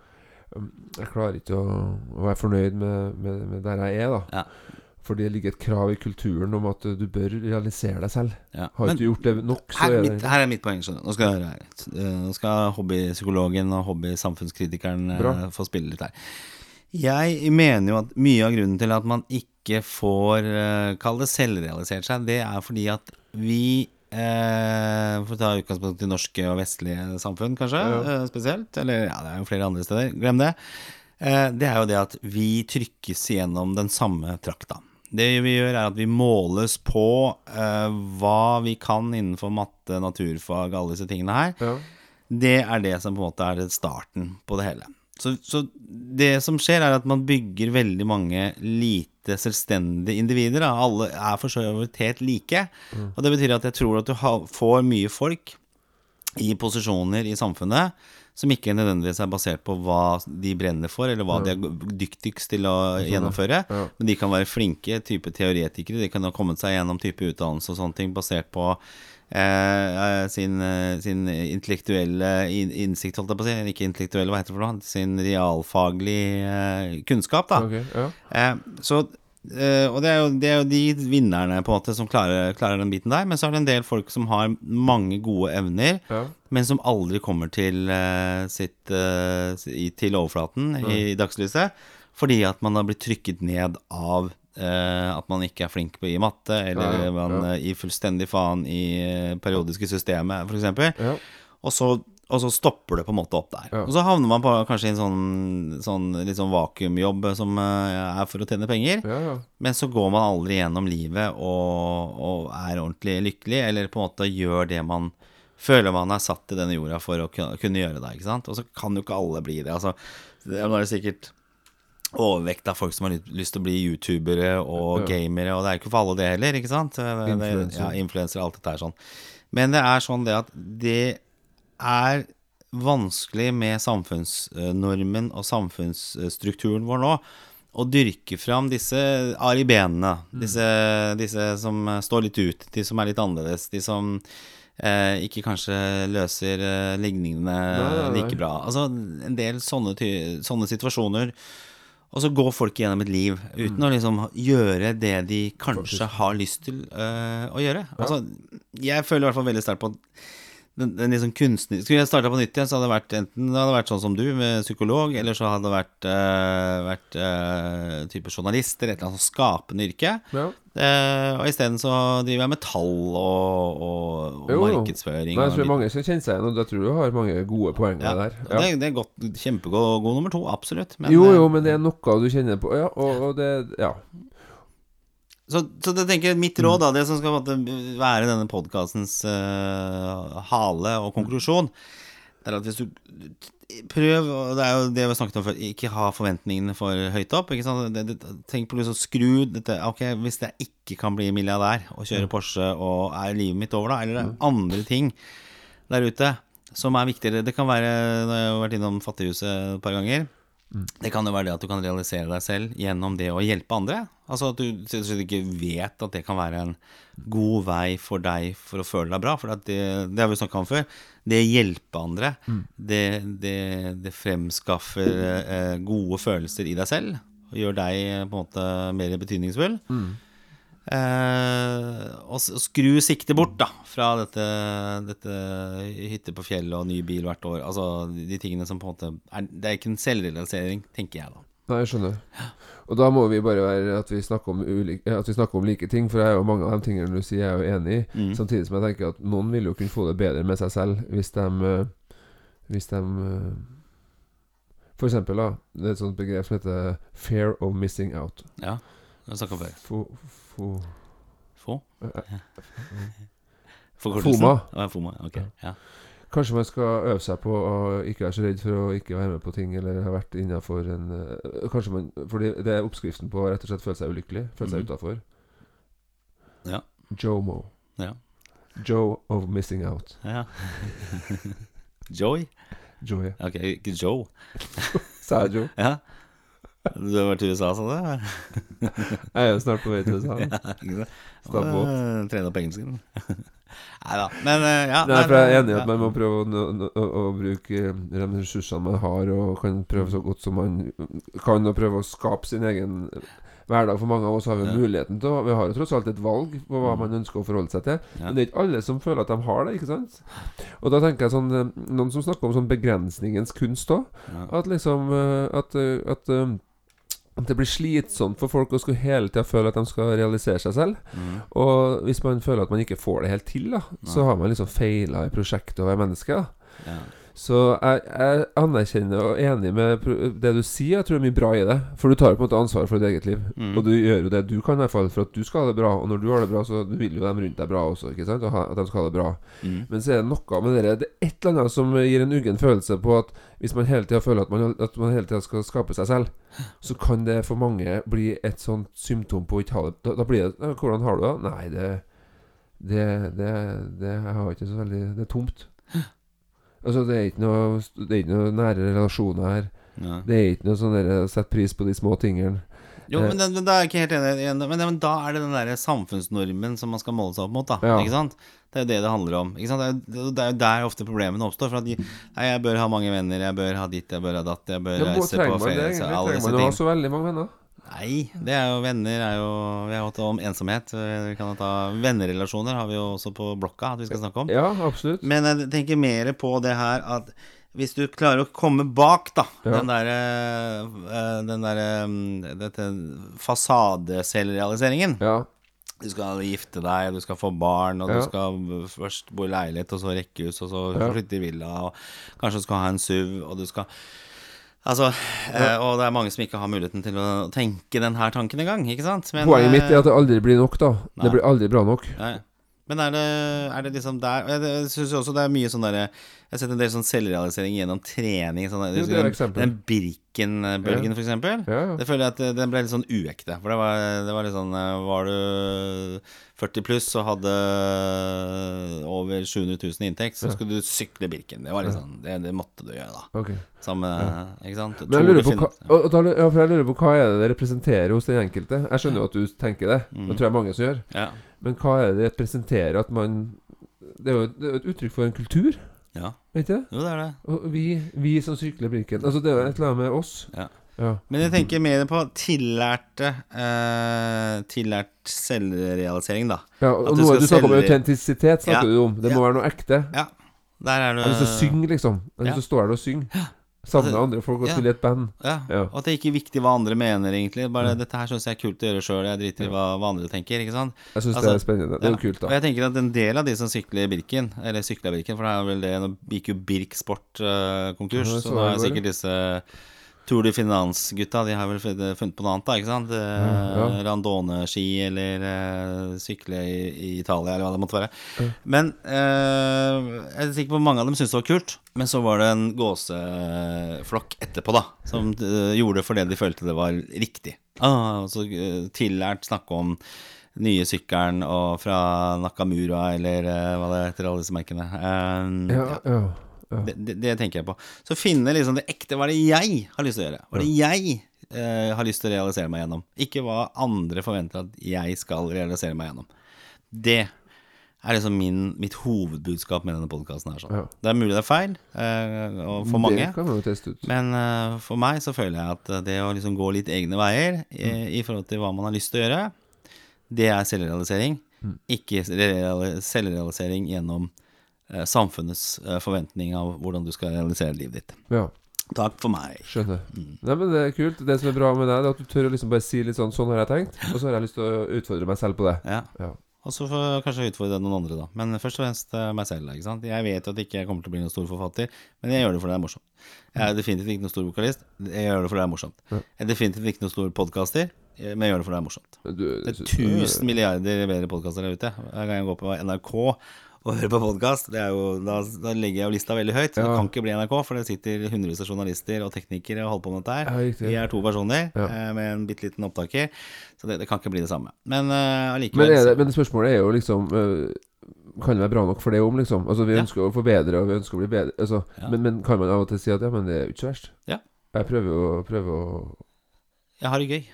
Jeg klarer ikke å, å være fornøyd med, med, med der jeg er, da. Ja. Fordi det ligger et krav i kulturen om at du bør realisere deg selv. ja. Har Men ikke du gjort det nok, så her er, mitt, det her er mitt poeng. skjønner du. Nå skal. Eh, Nå skal hobbypsykologen og hobbysamfunnskritikeren eh, Bra. få spille litt her. Jeg mener jo at mye av grunnen til at man ikke får uh, Kall det selvrealisert seg, det er fordi at vi eh, For å ta utgangspunkt i norske og vestlige samfunn, kanskje, Ja. eh, spesielt. Eller ja, det er jo flere andre steder. Glem det. Eh, det er jo det at vi trykkes gjennom den samme trakta. Det vi gjør, er at vi måles på eh, hva vi kan innenfor matte, naturfag, alle disse tingene her. ja. Det er det som på en måte er starten på det hele. Så, så det som skjer, er at man bygger veldig mange lite selvstendige individer. Da. Alle er for så vidt helt like. Og det betyr at jeg tror at du ha, får mye folk i posisjoner i samfunnet som ikke nødvendigvis er basert på hva de brenner for, eller hva de er dyktigst til å gjennomføre. Ja. Men de kan være flinke type teoretikere. De kan ha kommet seg gjennom type utdannelse og sånne ting basert på eh, eh, sin, eh, sin intellektuelle innsikt, holdt jeg på å si. Ikke intellektuelle, hva heter det for noe? Sin realfaglig eh, kunnskap, da. Okay, ja. Eh, så eh, Og det er, jo, det er jo de vinnerne på en måte som klarer, klarer den biten der. Men så er det en del folk som har mange gode evner, ja. men som aldri kommer til sitt Til overflaten i, dagslyset. Fordi at man har blitt trykket ned av at man ikke er flink på i matte, eller Ja, ja, man eh, gir fullstendig faen i eh, periodiske systemet, f.eks. ja. Og så, og så stopper det på en måte opp der. Ja. Og så havner man på kanskje i en sånn, sånn litt sånn vakuumjobb som uh, er for å tjene penger. ja, ja. Men så går man aldri gjennom livet og, og er ordentlig lykkelig, eller på en måte gjør det man føler man er satt til denne jorda for å kunne gjøre det. ikke sant? Og så kan jo ikke alle bli det. altså det er sikkert overvekt av folk som har lyst- til å bli youtubere og Ja. gamere, og det er ikke for alle det heller, ikke sant? Influencer. Ja, alt dette er sånn. Men det er sånn det at det er vanskelig med samfunnsnormen og samfunnsstrukturen vår nå å dyrke fram disse aribenene, disse, disse som står litt ut, de som er litt annerledes, de som eh, ikke kanskje løser eh, ligningene nei, nei. like bra. Altså en del sånne, ty sånne situasjoner. Og så går folk gjennom et liv uten å liksom gjøre det de kanskje har lyst til øh, å gjøre. Altså, jeg føler i hvert fall veldig sterkt på at den, den liksom kunstner... Skulle jeg starta på nytt igjen, så hadde det vært enten det hadde vært sånn som du, med psykolog, eller så hadde det vært, øh, vært øh, type journalist eller et eller annet sånn skapende yrke. Ja. Uh, og isteden så driver jeg med tall og, og, og Jo, markedsføring. Nei, jeg tror mange skal kjenne seg igjen, og jeg tror du har mange gode poenger ja. der. Ja. Det, det er godt, kjempegod god nummer to, absolutt. Men, jo, jo, men det er noe du kjenner på. Ja, og, og det Ja. Så, så det tenker jeg mitt råd, da, det som skal være denne podkastens hale og konklusjon, det er at hvis du Prøv, og det er jo det vi har snakket om før, ikke ha forventningene for høyt opp. Ikke sant? Det, det, tenk på liksom skru dette Ok, hvis jeg ikke kan bli milliardær og kjøre Porsche, og er livet mitt over da, eller det er andre ting der ute som er viktigere. Det kan være Nå har jeg vært innom Fattighuset et par ganger. Det kan jo være det at du kan realisere deg selv gjennom det å hjelpe andre. Altså at du ikke vet at det kan være en god vei for deg for å føle deg bra. For det, det har vi snakka om før. Det å hjelpe andre, det, det, det fremskaffer eh, gode følelser i deg selv. Og gjør deg eh, på en måte mer betydningsfull. Eh, og, og skru siktet bort da fra dette, dette hytte på fjellet og ny bil hvert år. Altså de tingene som på en måte er, Det er ikke en selvrealisering, tenker jeg da. Nei, jeg skjønner. Og da må vi bare være at vi snakker om, ulike, at vi snakker om like ting, for jeg er jo mange av de tingene du sier, jeg er jo enig i. Mm. Samtidig som jeg tenker at noen vil jo kunne få det bedre med seg selv hvis de eh, Hvis de eh, For eksempel, da. Det er et sånt begrep som heter 'fear of missing out'. Ja, det har vi snakka om før. Fo, fo, Få? eh, Forkortelsen? Foma. Foma. Ok. Ja. Kanskje man skal øve seg på å ikke være så redd for å ikke være med på ting, eller ha vært innafor en eh, Kanskje man Fordi det er oppskriften på å rett og slett føle seg ulykkelig. Føle seg mm. utafor. Ja. Jomo. Ja. Joe of missing out. ja. Joy? Joy. Ok, ikke Joe. Sa jeg Joe? Ja. Du har vært i USA, sa du? Jeg er jo snart på vei til USA. Opp. Eh, Trene opp engelsken. Nei da. Men eh, ja. Nei, for jeg er enig i at man må prøve å, å, å, bruke eh, de ressursene man har, og kan prøve så godt som man kan, og prøve å skape sin egen hverdag. For mange av oss har vi Ja. muligheten til Vi har jo tross alt et valg på hva Mm. man ønsker å forholde seg til. Ja. Men det er ikke alle som føler at de har det, ikke sant? Og da tenker jeg sånn eh, Noen som snakker om sånn begrensningens kunst òg. Ja. At liksom eh, At, eh, eh, at det blir slitsomt for folk å skulle hele tida føle at de skal realisere seg selv. Mm. Og hvis man føler at man ikke får det helt til, da så har man liksom feila i prosjektet og er menneske. da Ja. Så jeg, jeg anerkjenner og er enig med det du sier. Jeg tror det er mye bra i det. For du tar jo på en måte ansvar for ditt eget liv. Mm. Og du gjør jo det du kan, i hvert fall for at du skal ha det bra. Og når du har det bra, så vil jo dem rundt deg bra også. Ikke sant? At de skal ha det bra. Mm. Men så er det noe med det Det er et eller annet som gir en uggen følelse på at hvis man hele tida føler at man, at man hele tida skal skape seg selv, så kan det for mange bli et sånt symptom på ikke ha det Da, da blir det «Ja, 'Hvordan har du det?' Nei, det Det, det, det Jeg har ikke så veldig Det er tomt. Altså, det er ikke noe Det er ikke noe nære relasjoner her. Ja. Det er ikke noe sånn å sette pris på de små tingene. Jo, Eh. men, det, men da er jeg ikke helt enig. Men, men da er det den der samfunnsnormen som man skal måle seg opp mot, da. Ja. Ikke sant? Det er jo det det handler om. Ikke sant? Det, er, jo- det er jo der ofte problemene oppstår. For at de, nei, jeg bør ha mange venner, jeg bør ha ditt, jeg bør ha datt, jeg bør Ja, reise trenger på man det ferie egentlig? Trenger man å ha så veldig mange venner? Nei, det er jo venner er jo Vi har hatt om ensomhet. Vi kan ta Vennerelasjoner har vi jo også på blokka at vi skal snakke om. Ja, absolutt. Men jeg tenker mer på det her at hvis du klarer å komme bak, da, Ja. den derre eh, Den derre mm, Dette fasadeselvrealiseringen Ja. Du skal gifte deg, du skal få barn, og Ja. du skal først bo i leilighet, og så rekkehus, og så flytte i villa, og kanskje du skal ha en SUV, og du skal Altså, eh, og det er mange som ikke har muligheten til å tenke den her tanken engang, ikke sant? Men, Poenget mitt er eh, at det aldri blir nok, da. Nei. Det blir aldri bra nok. Nei. Men er det, er det liksom der Jeg, jeg syns også det er mye sånn derre Jeg har sett en del sånn selvrealisering gjennom trening. Sånn, Jo, det er den, den Birken-bølgen, for eksempel. Ja, ja. Det føler jeg at den ble litt sånn uekte. For det var, det var litt sånn eh, Var du 40 pluss og hadde over 700 000 i inntekt, så skulle du sykle Birken. Det var sånn Det, det måtte du gjøre, da. Ok. Samme Ikke sant? Men jeg lurer, på hva, og, og ja, jeg lurer på hva er det det representerer hos den enkelte? Jeg skjønner jo at du tenker det, Mm. det tror jeg mange som gjør. ja. Men hva er det det representerer at man Det er jo et, er et uttrykk for en kultur, ja. vet du? Jo, det er det. Og vi, vi som sykler Birken Altså Det er jo et eller annet med oss. Ja. Ja. Men jeg tenker mer på tillærte eh, Tillært selvrealisering, da. ja og du noe du snakker om autentisitet, snakker Ja. du om. Det må være noe ekte. Ja, der er du Jeg har lyst til å synge, liksom. Jeg har lyst til å stå her og synge. Med andre folk og spille i et band. Ja. Og at det ikke er viktig hva andre mener, egentlig. Bare dette her syns jeg er kult å gjøre sjøl. Jeg driter i hva, hva andre tenker. Ikke sant? Jeg syns det Altså, er spennende. Det er jo kult, da. Og jeg tenker at en del av de som sykler Birken, eller sykla Birken, for det er vel det Nå gikk jo Birk Sport uh, konkurs, Ja, så nå er sikkert disse Tour de Finance-gutta De har vel funnet på noe annet, da, ikke sant? Ja, Ja, Randone-ski eller uh, sykle i, i Italia, eller hva det måtte være. Men uh, jeg er sikker på mange av dem syntes det var kult. Men så var det en gåseflokk etterpå, da, som uh, gjorde det fordi de følte det var riktig. Ah, så eh, tillært snakke om nye sykkelen og fra Nakamura, eller eh, hva det heter, alle disse merkene. Eh, Ja, ja. Det, det, det tenker jeg på. Så finne liksom det ekte. Hva er det jeg har lyst til å gjøre? Hva er det jeg eh, har lyst til å realisere meg gjennom? Ikke hva andre forventer at jeg skal realisere meg gjennom. Det er liksom min, mitt hovedbudskap med denne podkasten. Sånn. Ja. Det er mulig det er feil, eh, og for mange. Men eh, for meg så føler jeg at det å liksom gå litt egne veier i, i forhold til hva man har lyst til å gjøre, det er selvrealisering. Ikke selvrealisering gjennom eh, samfunnets eh, forventning av hvordan du skal realisere livet ditt. Ja, Takk for meg. skjønner. Mm. Nei, men Det er kult. Det som er bra med deg, Det er at du tør å liksom bare si litt sånn Sånn har jeg tenkt, og så har jeg lyst til å utfordre meg selv på det. Ja. Ja. Og så får jeg kanskje utfordre noen andre, da. Men først og fremst eh, meg selv. ikke sant? Jeg vet at jeg ikke kommer til å bli noen stor forfatter, men jeg gjør det fordi det er morsomt. Jeg er definitivt ikke noen stor vokalist. Jeg gjør det fordi det er morsomt. Jeg er definitivt ikke noen stor podkaster, men jeg gjør det fordi det er morsomt. Det er tusen milliarder bedre podkaster der ute. Hver gang jeg går på NRK og hører på podkast, da, da legger jeg jo lista veldig høyt. Ja. Det kan ikke bli NRK, for det sitter hundrevis av journalister og teknikere og holder på med dette her. Ja. Vi er to personer Ja. eh, med en bitte liten opptaker, så det, det kan ikke bli det samme. Men uh, Men, allikevel det, men spørsmålet er jo liksom uh, Kan være bra nok for det om, liksom? Altså Vi ønsker å forbedre, og vi ønsker å bli bedre. Altså, men, men kan man av og til si at ja, men det er jo ikke så verst? Ja. Jeg prøver jo prøver å Jeg har det gøy.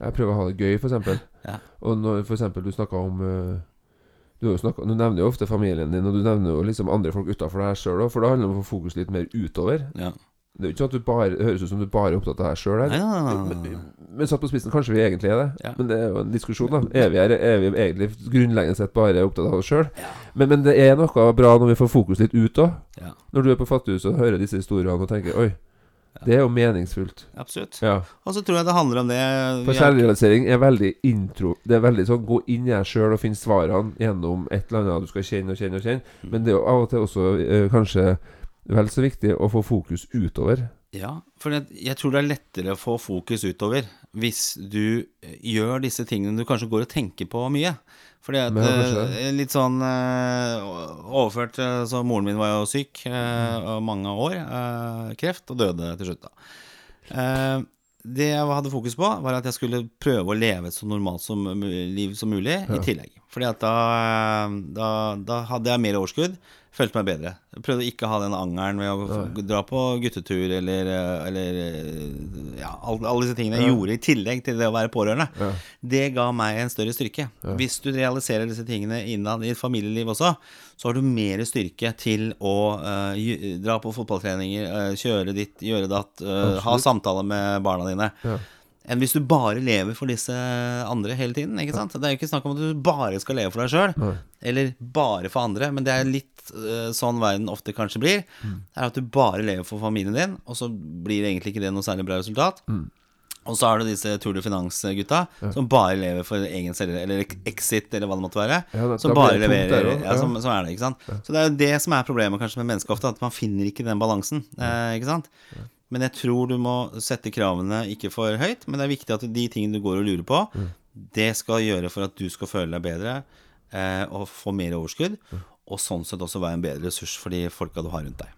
Jeg prøver å ha det gøy, eksempel. Ja. Og når eksempel du snakka om øh, du, snakket, du nevner jo ofte familien din, og du nevner jo liksom andre folk utafor deg sjøl òg, for det handler om å få fokus litt mer utover. Ja. Det er jo ikke sånn at du bare høres ut som du bare er opptatt av deg sjøl her. Men, men satt på spissen, kanskje vi egentlig er det. Ja. Men det er jo en diskusjon, da. Er vi, er, er vi egentlig grunnleggende sett bare opptatt av oss sjøl? Men, men det er noe bra når vi får fokus litt ut òg. Ja, Når du er på Fattighuset og hører disse historiene og tenker Oi, det er jo meningsfullt. absolutt. Ja. Og så tror jeg det handler om det For selvrealisering er veldig intro Det er veldig sånn gå inn i deg sjøl og finne svarene gjennom et eller annet du skal kjenne og kjenne og kjenne. Mm. Men det er jo av og til også eh, kanskje vel så viktig å få fokus utover. Ja, for jeg, jeg tror det er lettere å få fokus utover hvis du eh, gjør disse tingene du kanskje går og tenker på mye. Fordi at Ja, eh, Litt sånn eh, overført eh, Så moren min var jo syk uh, mange år. kreft, og døde til slutt, da. Det jeg hadde fokus på, var at jeg skulle prøve å leve et så normalt som, liv som mulig i tillegg. Fordi at da, eh, da, da hadde jeg mer overskudd, følte meg bedre. Jeg prøvde ikke å ha den angeren ved å dra på guttetur eller, eh, eller eh, ja, alle, alle disse tingene jeg gjorde i tillegg til det å være pårørende. Ja. Det ga meg en større styrke. Hvis du realiserer disse tingene innad i familieliv også, så har du mer styrke til å uh, dra på fotballtreninger, uh, kjøre ditt, gjøre datt, uh, ha samtaler med barna dine. Ja. Enn hvis du bare lever for disse andre hele tiden. ikke sant? Det er jo ikke snakk om at du bare skal leve for deg sjøl, eller bare for andre, men det er litt uh, sånn verden ofte kanskje blir. er at du bare lever for familien din, og så blir egentlig ikke det noe særlig bra resultat. Og så har du disse Tour de Finance-gutta som bare lever for egen selv, eller Exit, eller hva det måtte være. Ja, da- som bare leverer ja, ja. som, som er det, ikke sant. Så det er jo det som er problemet kanskje med mennesket ofte, at man finner ikke den balansen. Eh, ikke sant. Men jeg tror du må sette kravene ikke for høyt, men det er viktig at de tingene du går og lurer på, det skal gjøre for at du skal føle deg bedre eh, og få mer overskudd, og sånn sett også være en bedre ressurs for de folka du har rundt deg.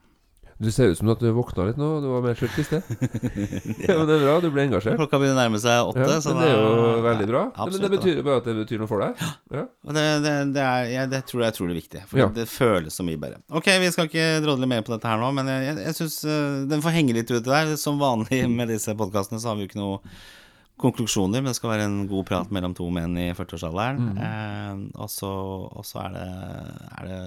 Du ser ut som at du våkna litt nå. Du var mer slørt i sted. ja, men det er bra. Du ble engasjert. Klokka begynner å nærme seg åtte, Ja, så men det er jo ja, veldig bra. Ja, men det betyr bare at det betyr noe for deg. Ja. Det, det, det, er, jeg, det tror jeg er utrolig viktig, for det føles så mye bedre. Ok, vi skal ikke drodle mer på dette her nå, men jeg, jeg, jeg syns den får henge litt ute der. Som vanlig med disse podkastene så har vi jo ikke noe konklusjoner, men det skal være en god prat mellom to menn i 40-årsalderen. Mm. Eh, og så og så er det, er det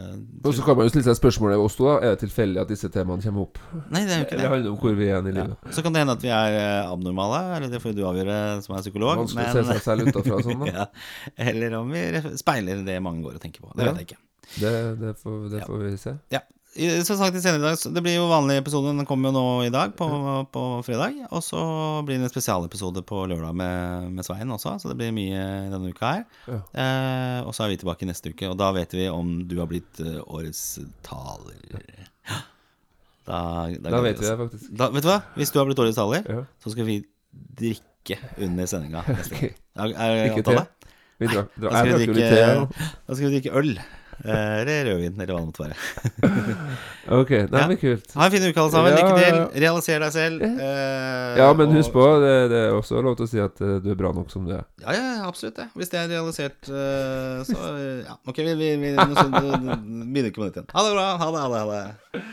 Og så kan man jo stille seg spørsmålet oss to, da. Er det tilfeldig at disse temaene kommer opp? Nei, det er jo ikke Det det. handler om hvor vi er i Ja. Så kan det hende at vi er eh, abnormale, eller det får du avgjøre som er psykolog. Vanskelig å se seg selv utafra sånn, da. ja. Eller om vi speiler det mange går og tenker på. Det Ja. vet jeg ikke. Det, det, får, det Ja. får vi se. Ja. Som sagt, senere i dag, det blir jo vanlig episode. Den kommer jo nå i dag, på, på fredag. Og så blir det en spesialepisode på lørdag med, med Svein også. Så det blir mye denne uka her. Ja. Eh, og så er vi tilbake neste uke, og da vet vi om du har blitt eh, årets taler. Da, Da vet vi det, faktisk. Da, vet du hva? Hvis du har blitt årets taler, Ja. så skal vi drikke under sendinga neste Ok. Er, er Ikke? Vi Da skal vi drikke- Da skal vi drikke øl. Eh, Eller rødvin, eller hva det måtte være. Ok, nei, Ja. men kult. Ha en fin uke, alle sammen. Ja, Lykke til. ja, ja. Realiser deg selv. ja, Ja, men husk på, det, det er også lov til å si at eh, du er bra nok som du er. Ja, ja, ja, absolutt det. Hvis det er realisert, uh, så Ja, ok, vi, vi, vi, vi begynner ikke på nytt igjen. Ha det bra. Ha det, ha det. Ha det.